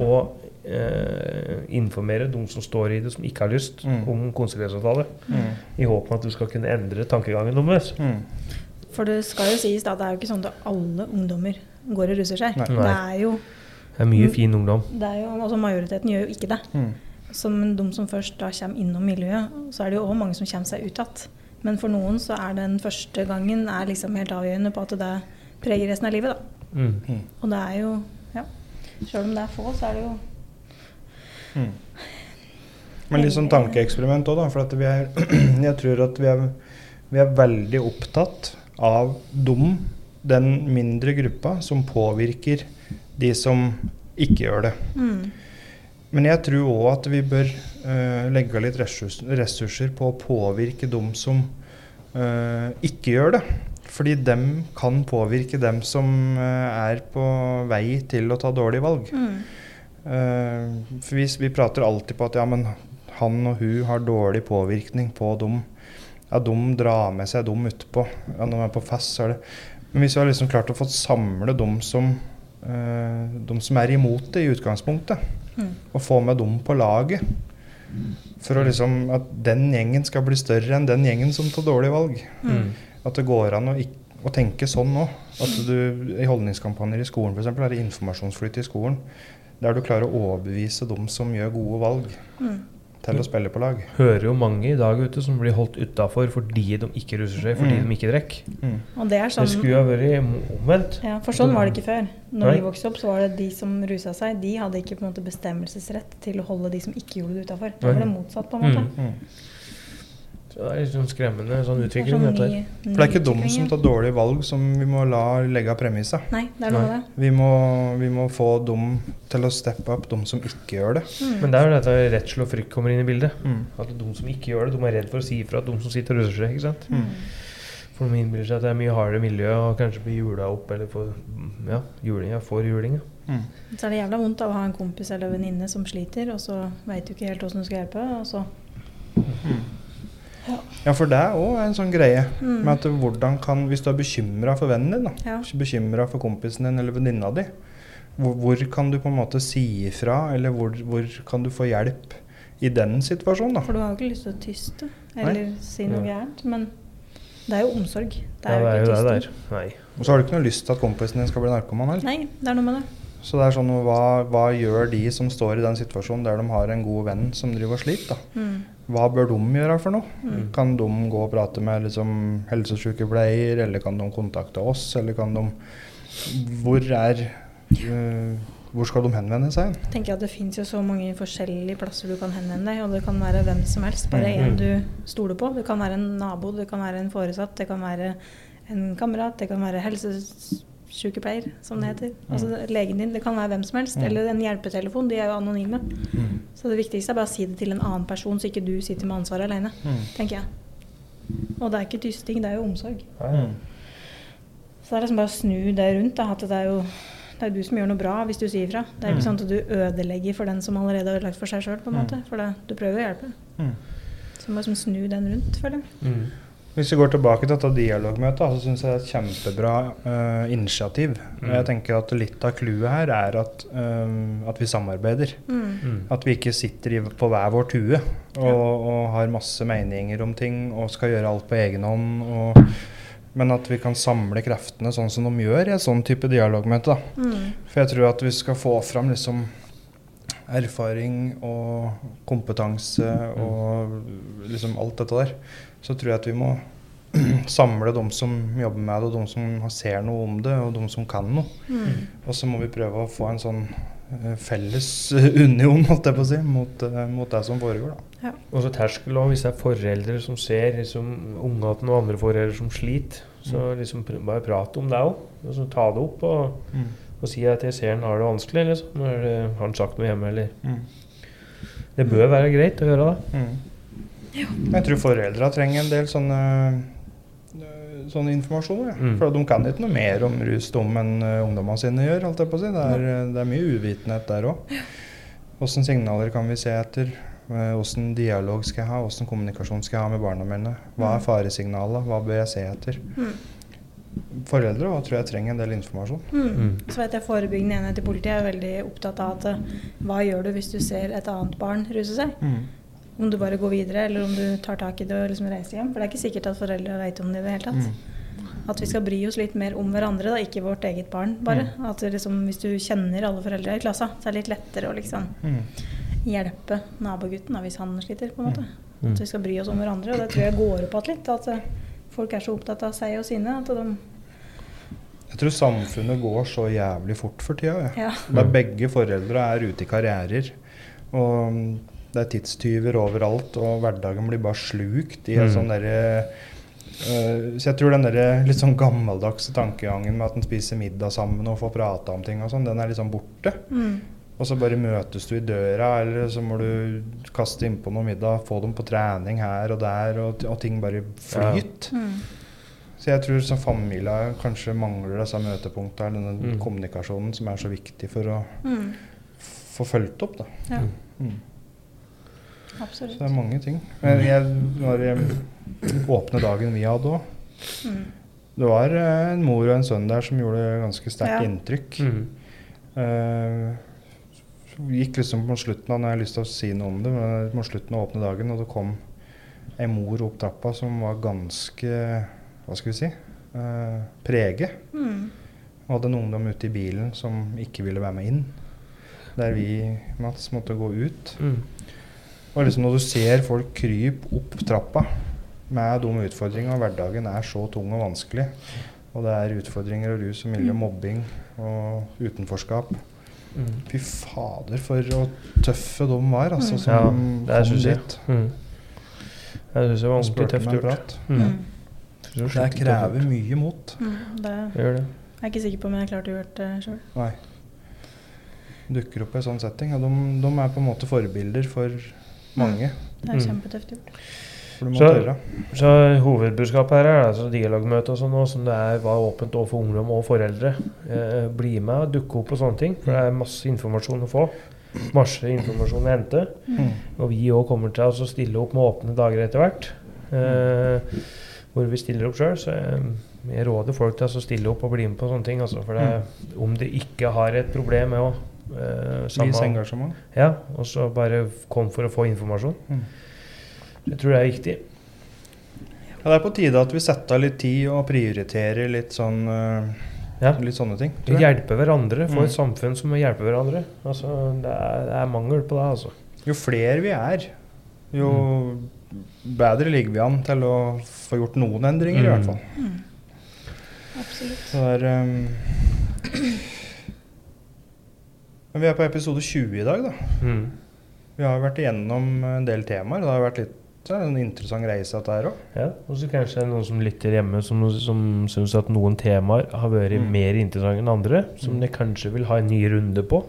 Og uh, informere de som står i det, som ikke har lyst, Mm. om konsekvensavtale. Mm. I håp om at du skal kunne endre tankegangen deres. Mm. For det skal jo sies da, det er jo ikke sånn at alle ungdommer går og ruser seg. Nei. Det er jo, Det er mye Mm. fin ungdom. det er jo altså Majoriteten gjør jo ikke det. Mm. Som de som først da kommer innom miljøet, så er det jo òg mange som kommer seg ut igjen. Men for noen så er den første gangen er liksom helt avgjørende på at det preger resten av livet. da. Mm. Mm. Og det er jo ja, Sjøl om det er få, så er det jo Mm. Men litt sånn tankeeksperiment òg, da. For at vi er, jeg tror at vi er, vi er veldig opptatt av dem, den mindre gruppa, som påvirker de som ikke gjør det. mm, Men jeg tror òg at vi bør uh, legge litt ressurs, ressurser på å påvirke dem som uh, ikke gjør det. Fordi dem kan påvirke dem som uh, er på vei til å ta dårlige valg. mm, for vi, vi prater alltid på at ja, men han og hun har dårlig påvirkning på dem. Ja, de drar med seg dem utpå. Ja, når de er på fest, så er det Men hvis vi har liksom klart å få samle dem som, eh, dem som er imot det i utgangspunktet, mm. og få med dem på laget For liksom at den gjengen skal bli større enn den gjengen som tar dårlige valg. Mm. At det går an å, å tenke sånn nå. At du i holdningskampanjer i skolen f.eks. er det informasjonsflyt i skolen. Der du klarer å overbevise dem som gjør gode valg, Mm. Til å spille på lag. Hører jo mange i dag ute som blir holdt utafor fordi de ikke ruser seg, fordi Mm. de ikke drikker. Mm. Det er Det sånn skulle ha vært omvendt. Ja, for sånn var det ikke før. Når Nei. vi vokste opp, så var det de som rusa seg, de hadde ikke på en måte bestemmelsesrett til å holde de som ikke gjorde det utafor. Det var det motsatt, på en måte. Mm. Mm. Så det er skremmende sånn Det er utvikling. sånn ny- ny For det er ikke dem som tar dårlige valg som vi må la legge av premisset. Nei, det er noe det. Vi må, vi må få dem til å steppe opp, de som ikke gjør det. Mm. Men det er jo dette redsel og frykt kommer inn i bildet. Mm. At de som ikke gjør det, de er redd for å si ifra at de som sitter og ruser seg. ikke sant? Mm. For de innbiller seg at det er mye hardere miljø og kanskje blir jula opp eller får ja, julinga, får julinga. Mm. Så er det jævla vondt av å ha en kompis eller venninne som sliter, og så veit du ikke helt åssen du skal hjelpe, og så Ja, for det er òg en sånn greie. Mm. Med at hvordan kan, Hvis du er bekymra for vennen din, da, Ja. bekymra for kompisen din eller venninna di, hvor, hvor kan du på en måte si ifra, eller hvor, hvor kan du få hjelp i den situasjonen? da? For du har jo ikke lyst til å tyste eller si noe ja. gærent, men det er jo omsorg. Det Ja, er jo ikke det. Nei. Og så har du ikke noe lyst til at kompisen din skal bli narkoman heller. Nei, det er noe med det. Så det er sånn, hva, hva gjør de som står i den situasjonen der de har en god venn som driver og sliter? da? Mm. Hva bør de gjøre for noe? Mm. Kan de gå og prate med liksom, helsesykepleier, eller kan de kontakte oss, eller kan de Hvor er uh, Hvor skal de henvende seg? Jeg tenker at Det fins jo så mange forskjellige plasser du kan henvende deg, og det kan være hvem som helst. Bare mm. en du stoler på. Det kan være en nabo, det kan være en foresatt, det kan være en kamerat, det kan være sykepleier, som det heter. Altså legen din. Det kan være hvem som helst. Eller en hjelpetelefon. De er jo anonyme. Mm. Så det viktigste er bare å si det til en annen person, så ikke du sitter med ansvaret alene. Mm. Tenker jeg. Og det er ikke tysting, det er jo omsorg. Mm. Så det er liksom bare å snu det rundt. Da, at det er jo det er du som gjør noe bra hvis du sier ifra. Det er ikke Mm. sånn at du ødelegger for den som allerede har ødelagt for seg sjøl. måte. For det, du prøver å hjelpe. Mm. Så du må liksom snu den rundt, føler jeg. Mm. Hvis vi går tilbake til dette dialogmøtet, så syns jeg det er et kjempebra uh, initiativ. Mm. Jeg tenker at Litt av clouet her er at, um, at vi samarbeider. Mm. Mm. At vi ikke sitter i, på hver vår tue og, og har masse meninger om ting og skal gjøre alt på egen hånd. Og, men at vi kan samle kreftene sånn som de gjør i et sånn type dialogmøte. da. Mm. For jeg tror at vi skal få fram liksom erfaring og kompetanse og liksom alt dette der, så tror jeg at vi må samle de som jobber med det, og de som ser noe om det, og de som kan noe. Mm. Og så må vi prøve å få en sånn eh, felles union, holdt jeg på å si, mot, eh, mot det som foregår. da. Og så terskel òg, hvis det er foreldre som ser liksom, ungene og andre foreldre som sliter, så liksom pr- bare prate om det òg. Ta det opp og, og si at jeg ser han har det vanskelig. Liksom. Har han sagt noe hjemme, eller Mm. Det bør være greit å gjøre det. Mm. Jeg tror foreldra trenger en del sånne eh, sånn informasjon. Ja. Mm. For de kan ikke noe mer om rusdom enn uh, ungdommene sine gjør. Holdt jeg på å si. det, er, eh, det er mye uvitenhet der òg. Hvilke signaler kan vi se etter? Åssen dialog skal jeg ha? Åssen kommunikasjon skal jeg ha med barna mine? Hva er faresignalet, Hva bør jeg se etter? Mm. Foreldre og tror jeg trenger en del informasjon. Mm. Mm. Så vet jeg Forebyggende enhet i politiet er veldig opptatt av at eh, hva gjør du hvis du ser et annet barn ruse seg? Om du bare går videre, eller om du tar tak i det og liksom reiser hjem. For det er ikke sikkert at foreldre vet om det i det hele tatt. Mm. At vi skal bry oss litt mer om hverandre, da, ikke vårt eget barn bare. At liksom, hvis du kjenner alle foreldre i klassa, så er det litt lettere å liksom Mm. hjelpe nabogutten da, hvis han sliter, på en måte. Mm. At vi skal bry oss om hverandre. Og det tror jeg går opp igjen litt. At eh, folk er så opptatt av seg og sine at de Jeg tror samfunnet går så jævlig fort for tida. Ja. Ja. Der begge foreldre er ute i karrierer. Og mm, det er tidstyver overalt, og hverdagen blir bare slukt i en Mm. sånn derre Uh, Så jeg tror den der litt sånn gammeldagse tankegangen med at en spiser middag sammen og får prata om ting og sånn, den er liksom borte. Mm. Og så bare møtes du i døra, eller så må du kaste innpå noe middag, få dem på trening her og der, og, og ting bare flyter. Mm. Så jeg tror som familie kanskje mangler disse møtepunktene, denne Mm. kommunikasjonen som er så viktig for å Mm. få fulgt opp. da. Ja, Mm. Absolutt. Så det er mange ting. Men jeg, når jeg åpne dagen vi hadde òg Mm. Det var eh, en mor og en sønn der som gjorde ganske sterkt Ja. inntrykk. Mm. Uh, gikk liksom på slutten av Nå har jeg lyst til å si noe om det, men på slutten av åpne dagen, og det kom ei mor opp trappa som var ganske Hva skal vi si? Eh, prege. Mm. Og hadde en ungdom ute i bilen som ikke ville være med inn. Der vi, Mats, måtte gå ut. Mm. Og liksom når du ser folk krype opp trappa med de utfordringene, og hverdagen er så tung og vanskelig, og det er utfordringer og rus og miljø, mobbing og utenforskap Mm. Fy fader, for å tøffe de var, altså, Mm. som Ja, kom det er jeg. dit. Mm. Jeg syns det var ordentlig tøft gjort. Mm. Mm. Det Det krever mye mot. Mm. Det Det gjør det. jeg er ikke sikker på om jeg klarte å gjøre det sjøl. Nei. Dukker opp i en sånn setting. Og de, de er på en måte forbilder for mange. Det er Mm. kjempetøft gjort. Så- Så hovedbudskapet her er altså dialogmøte og sånn, nå, som det er, var åpent overfor ungdom og foreldre. Eh, bli med og dukke opp på sånne ting, for det er masse informasjon å få. Masse informasjon å hente. Mm. Og vi òg kommer til å stille opp med åpne dager etter hvert. Eh, hvor vi stiller opp sjøl. Så jeg, jeg råder folk til å stille opp og bli med på sånne ting. Altså, for det, om de ikke har et problem med å eh, Vis engasjement. Ja, og så bare kom for å få informasjon. Mm. Jeg tror det er viktig. Ja, det er på tide at vi setter av litt tid og prioriterer litt sånn uh, Ja. Litt sånne ting. Hjelpe hverandre. Få Mm. et samfunn som hjelper hverandre. Altså, det, er, det er mangel på det, altså. Jo flere vi er, jo bedre ligger vi an til å få gjort noen endringer, i Mm. hvert fall. Mm. Absolutt. Så det er um, Men vi er på episode 20 i dag, da. Mm. Vi har vært igjennom en del temaer. Det har vært litt det er en interessant reise dette det er òg. Ja, og så kanskje det er noen som lytter hjemme som, som syns at noen temaer har vært Mm. mer interessante enn andre, som Mm. de kanskje vil ha en ny runde på.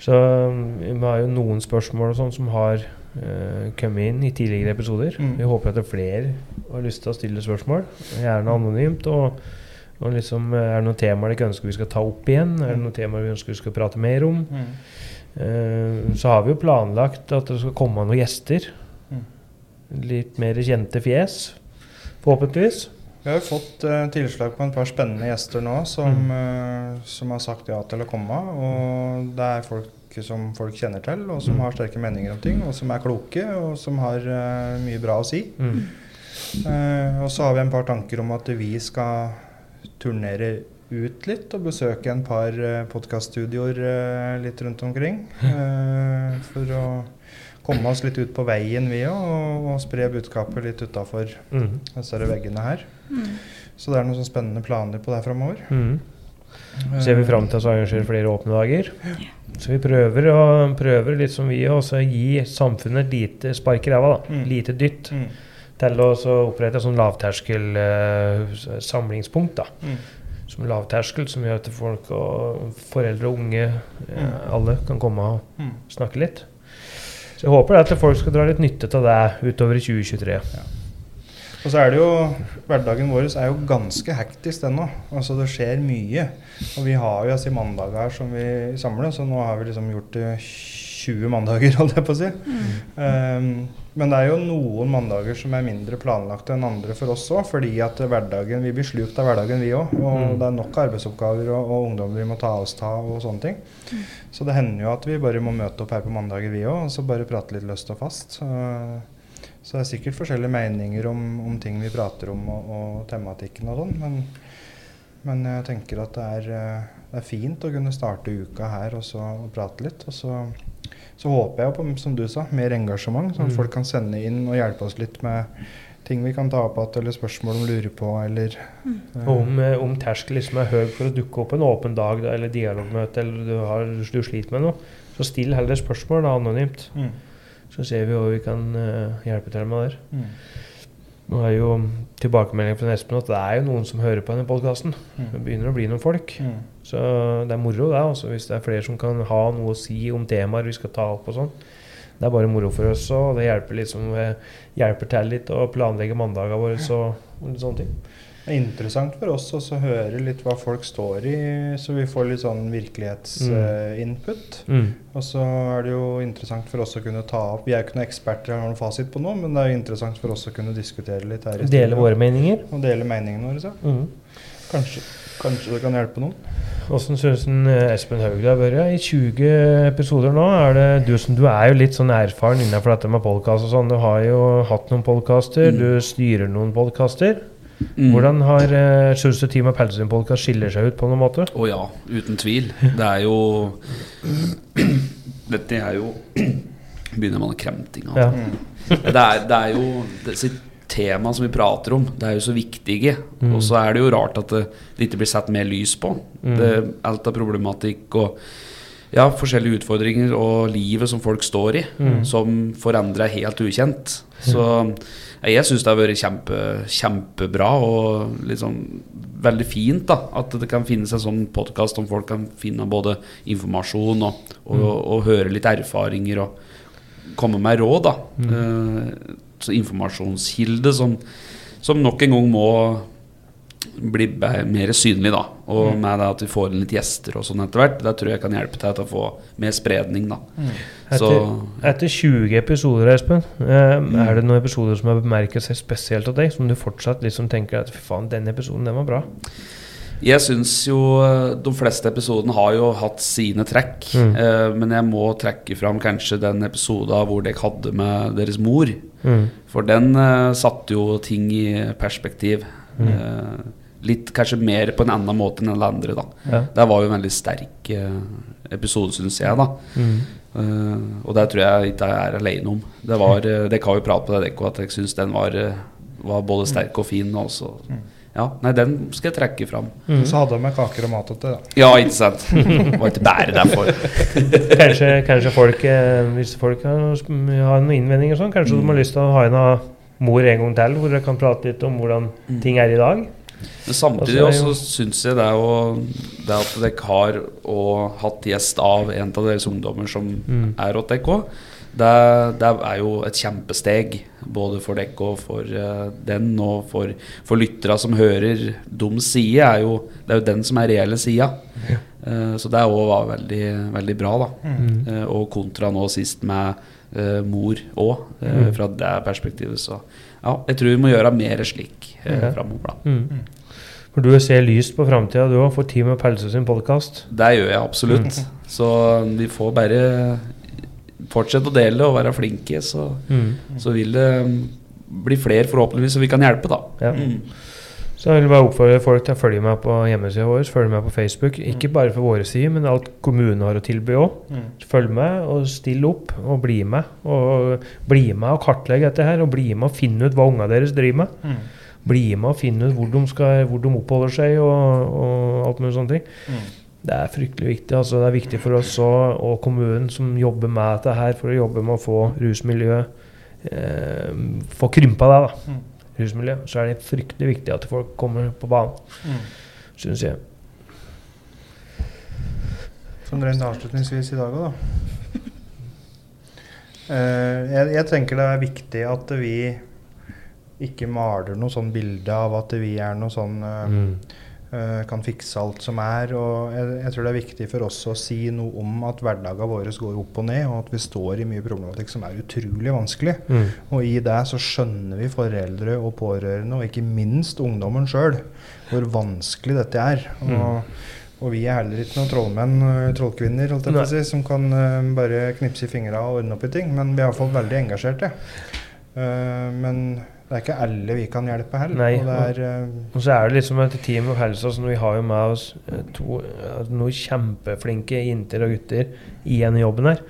Så um, vi har jo noen spørsmål og sånn som har uh, kommet inn i tidligere episoder. Mm. Vi håper at det er flere har lyst til å stille spørsmål, gjerne anonymt. Og, og liksom, eh, er det noen temaer dere ønsker vi skal ta opp igjen? Er det noen temaer vi ønsker vi skal prate mer om? Eh, så har vi jo planlagt at det skal komme noen gjester. Mm. Litt mer kjente fjes, forhåpentligvis. Vi har jo fått uh, tilslag på en par spennende gjester nå som, Mm. uh, som har sagt ja til å komme. Og det er folk som folk kjenner til, og som Mm. har sterke meninger om ting. Og som er kloke, og som har mye bra å si. Mm. Eh, og så har vi en par tanker om at vi skal turnere ut litt og besøke en par uh, podkaststudioer eh, litt rundt omkring. eh, for å komme oss litt ut på veien, vi òg, og, og spre budskapet litt utafor Mm. disse veggene her. Så det er noen sånne spennende planer på det framover. Mm. Ser vi fram til å arrangere flere åpne dager. Så vi prøver, og, prøver litt som vi også gi samfunnet et lite spark i ræva. Mm. Lite dytt. Mm. Til å opprette et sånn lavterskel eh, samlingspunkt. da. Mm. Som lavterskel, som gjør at folk og foreldre og unge, eh, alle, kan komme og Mm. snakke litt. Så jeg håper at folk skal dra litt nytte av det utover i 2023. Og så er det jo Hverdagen vår er jo ganske hektisk den nå. Altså det skjer mye. Og vi har jo altså mandager som vi samler, så nå har vi liksom gjort det 20 mandager, holdt jeg på å si. Um, men det er jo noen mandager som er mindre planlagte enn andre for oss òg, fordi at hverdagen, vi blir slukt av hverdagen vi òg. Og Mm. det er nok arbeidsoppgaver og, og ungdommer vi må ta oss ta og sånne ting. Så det hender jo at vi bare må møte opp her på mandager vi òg, og så bare prate litt løst og fast. Så, så det er sikkert forskjellige meninger om, om ting vi prater om og, og tematikken og sånn, men, men jeg tenker at det er, eh, det er fint å kunne starte uka her og så og prate litt. Og så, så håper jeg på, som du sa, mer engasjement, sånn at Mm. folk kan sende inn og hjelpe oss litt med ting vi kan ta opp igjen, eller spørsmål de lurer på, eller eh, Og om, eh, om terskelen liksom er høy for å dukke opp en åpen dag da, eller dialogmøte, eller du, har, du sliter med noe, så still heller spørsmål da, anonymt. mm, Så ser vi hva vi kan uh, hjelpe til med der. Nå er jo tilbakemeldingen fra Espen at det er jo noen som hører på denne podkasten. Det mm, begynner å bli noen folk. mm. Så det er moro, det. Også, hvis det er flere som kan ha noe å si om temaer vi skal ta opp og sånn. Det er bare moro for oss, og det hjelper, liksom, hjelper til litt å planlegge mandagene våre og sånne ting. Det er interessant for oss også å høre litt hva folk står i, så vi får litt sånn virkelighetsinput. Mm. Og så er det jo interessant for oss å kunne ta opp Vi er jo ikke noen eksperter eller noen fasit på noe, men det er jo interessant for oss å kunne diskutere litt her. i Dele våre meninger. Og dele meningene våre. Så. Mm. Kanskje, kanskje det kan hjelpe noen. Åssen syns eh, Espen Haug det har vært? I 20 episoder nå er det du som Du er jo litt sånn erfaren innenfor dette med podkast og sånn. Du har jo hatt noen podkaster, Mm. du styrer noen podkaster. Mm. Hvordan har uh, du Team og sin skiller seg ut på noen måte? Å ja, uten tvil. Det er jo Dette er jo Begynner man å kremting av. Ja. Mm. Det, er, det er jo disse temaene som vi prater om, det er jo så viktige. Mm. Og så er det jo rart at det, det ikke blir satt mer lys på. Mm. Det, alt av problematikk og ja, forskjellige utfordringer og livet som folk står i, Mm. som for andre er helt ukjent. Så jeg syns det har vært kjempe, kjempebra og liksom veldig fint da, at det kan finnes en sånn podkast om folk kan finne både informasjon og, og, Mm. og høre litt erfaringer og komme med råd. da. Mm. Uh, så informasjonskilde som, som nok en gang må bli be- mer synlig. da. Og Mm. med det at vi får inn litt gjester og sånn etter hvert, det tror jeg kan hjelpe til til å få mer spredning. da. Så Etter, etter 20 episoder, Espen, eh, er det noen episoder som har bemerket seg spesielt av deg, som du fortsatt liksom tenker at fy faen, denne episoden den var bra? jeg syns jo eh, de fleste episodene har jo hatt sine trekk. Mm. Eh, men jeg må trekke fram kanskje den episoden hvor dere hadde med deres mor. Mm. For den eh, satte jo ting i perspektiv. Mm. Eh, litt kanskje mer på en annen måte enn alle andre, da. Ja. Det var jo en veldig sterk uh, episode, syns jeg, da. Mm. Uh, og det tror jeg ikke jeg er alene om. Det var, uh, Dere har jo pratet på det, dere, at jeg syns den var, eh, var både sterk og fin. Og så ja, nei, den skal jeg trekke fram. Mm. Så hadde de med kaker og mat til det. da. Ja, ikke sant? Det var ikke bare derfor. Kanskje, kanskje folk, eh, hvis folk har, har noen innvendinger, sånn, kanskje de har lyst til å ha en av mor en gang til, hvor dere kan prate litt om hvordan ting er i dag. Men samtidig Altså, det er jo- også syns jeg det, er å, det at dere har og hatt gjest av en av deres ungdommer som Mm. er hos dere òg, det, det er jo et kjempesteg. Både for dere og for uh, den, og for, for lyttere som hører deres side. Er jo, det er jo den som er reelle sida. Eh, så det òg var veldig, veldig bra, da. Mm. Uh, og kontra nå sist med mor òg, Mm. fra det perspektivet. Så ja, jeg tror vi må gjøre mer slik uh, Ja. framover, da. Mm. For du ser lyst på framtida, du òg, for Team og Helse sin podkast. Det gjør jeg absolutt. Så vi får bare fortsette å dele og være flinke, så, Mm. så vil det bli flere forhåpentligvis, så vi kan hjelpe, da. Ja. Mm. Så jeg vil bare oppfordre folk til å følge meg på hjemmesida vår, følge meg på Facebook. Ikke bare for våre sider, men alt kommunen har å tilby òg. Følg med og still opp og bli med. Og bli med og kartlegge dette her, og bli med og finne ut hva ungene deres driver med. Mm. Bli med og finne ut hvor de, skal, hvor de oppholder seg og, og alt mulig sånne ting. Mm. Det er fryktelig viktig. altså Det er viktig for oss og, og kommunen som jobber med dette her, for å jobbe med å få rusmiljøet eh, Få krympa det, da. Rusmiljø. Så er det fryktelig viktig at folk kommer på banen, Mm. syns jeg. Sånn rent avslutningsvis i dag òg, da. Uh, jeg, jeg tenker det er viktig at vi ikke maler noe sånn bilde av at vi er noe sånn uh, Mm. Eh, kan fikse alt som er. Og jeg, jeg tror det er viktig for oss å si noe om at hverdagene våre går opp og ned, og at vi står i mye problematikk som er utrolig vanskelig. Mm. Og i det så skjønner vi foreldre og pårørende, og ikke minst ungdommen sjøl, hvor vanskelig dette er. Og, og vi er heller ikke noen trollmenn trollkvinner holdt jeg si, som kan uh, bare knipse i fingra og ordne opp i ting, men vi er iallfall veldig engasjerte. Uh, men det er ikke alle vi kan hjelpe heller. Nei, og er, eh, Og så er det liksom et team of helse. Altså, vi har jo med oss eh, to, eh, noen kjempeflinke jenter og gutter i denne jobben her.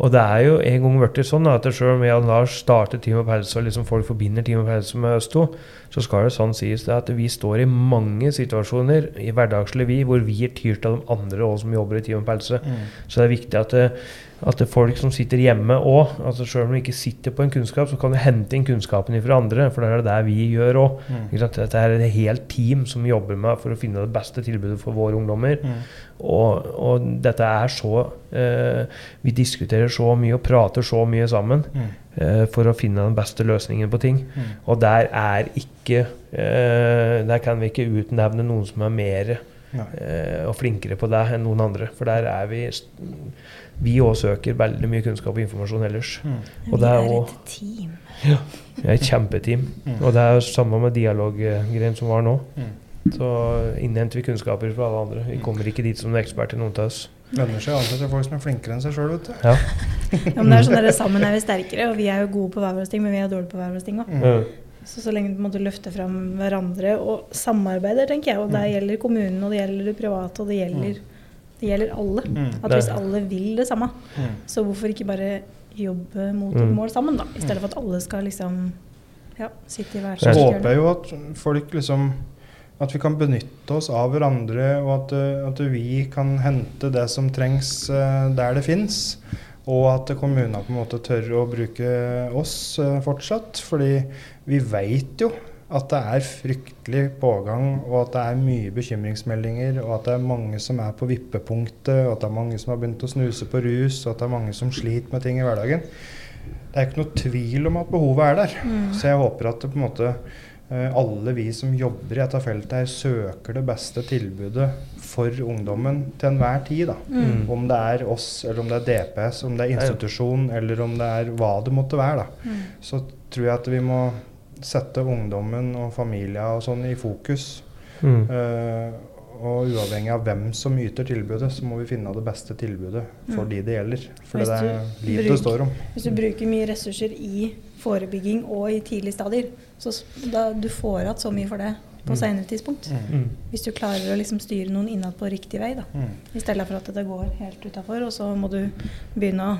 Og det er jo en gang blitt sånn at selv om jeg og Lars starter Team of Helse, og liksom folk forbinder Team of Helse med oss to, så skal det sånn sies det at vi står i mange situasjoner i hverdagslivet vi, hvor vi er tyrt av de andre også som jobber i Team of Helse. mm, Så det er viktig at, det, at det er folk som sitter hjemme òg, altså selv om de ikke sitter på en kunnskap, så kan du hente inn kunnskapen fra andre, for det er det vi gjør òg. mm, Dette er et helt team som jobber med for å finne det beste tilbudet for våre ungdommer. mm, Og, og dette er så eh, Vi diskuterer så mye og prater så mye sammen mm, eh, for å finne den beste løsningen på ting. mm. Og der er ikke eh, Der kan vi ikke utnevne noen som er mer eh, og flinkere på det enn noen andre. For der er vi Vi òg søker veldig mye kunnskap og informasjon ellers. Mm. Og vi det er er et team. Ja, Vi er et kjempeteam. Mm. Og det er samme med dialoggreien som var nå. Mm. Så innhenter vi kunnskaper fra alle andre. Vi kommer ikke dit som eksperter, noen av oss. Lønner seg å ansette folk som er flinkere enn seg sjøl, vet du. Ja. Ja, men det er sånn at Sammen er vi sterkere, og vi er jo gode på hver vår ting, men vi er dårlige på hver vår ting òg. Mm. Så så lenge du løfter fram hverandre og samarbeider, tenker jeg, og det gjelder kommunen, og det gjelder det private, og det gjelder, det gjelder alle. Mm. At hvis alle vil det samme, Mm. så hvorfor ikke bare jobbe mot Mm. et mål sammen, da? I stedet for at alle skal liksom ja, sitte i hver Så sitt håper jeg jo at folk liksom At vi kan benytte oss av hverandre, og at, eh, at vi kan hente det som trengs eh, der det fins. Og at kommunene på en måte tør å bruke oss eh, fortsatt. Fordi vi veit jo at det er fryktelig pågang, og at det er mye bekymringsmeldinger, og at det er mange som er på vippepunktet, og at det er mange som har begynt å snuse på rus, og at det er mange som sliter med ting i hverdagen. Det er ikke noe tvil om at behovet er der. Mm. Så jeg håper at det på en måte eh, alle vi som jobber i dette feltet, her søker det beste tilbudet for ungdommen til enhver tid. da. Mm. Om det er oss, eller om det er DPS, om det er institusjon, eller om det er hva det måtte være. da. Mm. Så tror jeg at vi må sette ungdommen og familia og sånn i fokus. Mm. Uh, og uavhengig av hvem som yter tilbudet, så må vi finne det beste tilbudet for Mm. de det gjelder. For det er du bruk- det står om. Hvis du bruker mye ressurser i forebygging og i tidlige stadier, så da du får igjen så mye for det på Mm. senere tidspunkt. Mm. Hvis du klarer å liksom styre noen innad på riktig vei, da. Mm. I stedet for at det går helt utafor, og så må du begynne å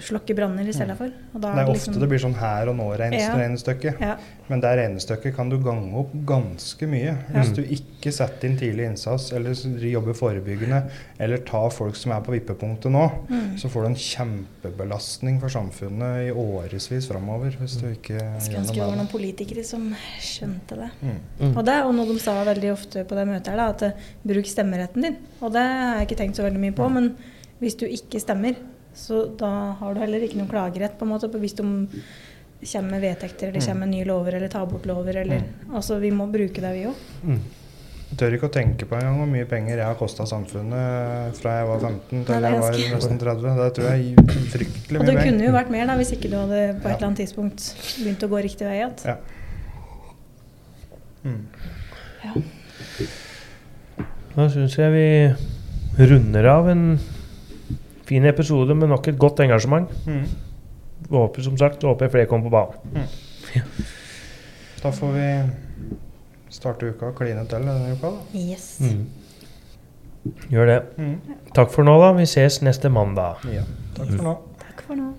slokke branner i stedet for. Og da Det er liksom- ofte det blir sånn her og nå-regnestykke. Ja. Men det regnestykket kan du gange opp ganske mye. Hvis du ikke setter inn tidlig innsats, eller jobber forebyggende, eller tar folk som er på vippepunktet nå, Mm. så får du en kjempebelastning for samfunnet i årevis framover. Hvis du ikke Skulle ønske det var noen politikere som skjønte det. Mm. Mm. Og det er noe de sa veldig ofte på det møtet her, da, at eh, bruk stemmeretten din. Og det har jeg ikke tenkt så veldig mye på, men hvis du ikke stemmer, så da har du heller ikke noen klagerett, på en måte, hvis de kommer med vedtekter, eller Mm. kommer med nye lover, eller tar bort lover, eller Altså, vi må bruke det, vi òg. Mm. Jeg tør ikke å tenke på engang hvor mye penger jeg har kosta samfunnet fra jeg var 15 til Nei, jeg var nesten 30. Det tror jeg er fryktelig mye Og mye det kunne penger. jo vært mer, da, hvis ikke du hadde på et Ja. eller annet tidspunkt begynt å gå riktig vei igjen. Ja. Mm. Da syns jeg vi runder av en fin episode med nok et godt engasjement. Mm. Håper som sagt håper flere kommer på banen. Da får vi starte uka og kline til denne uka, da. Yes. Mm. Gjør det. Mm. Takk for nå, da. Vi ses neste mandag. Ja. Takk for nå. Takk for nå.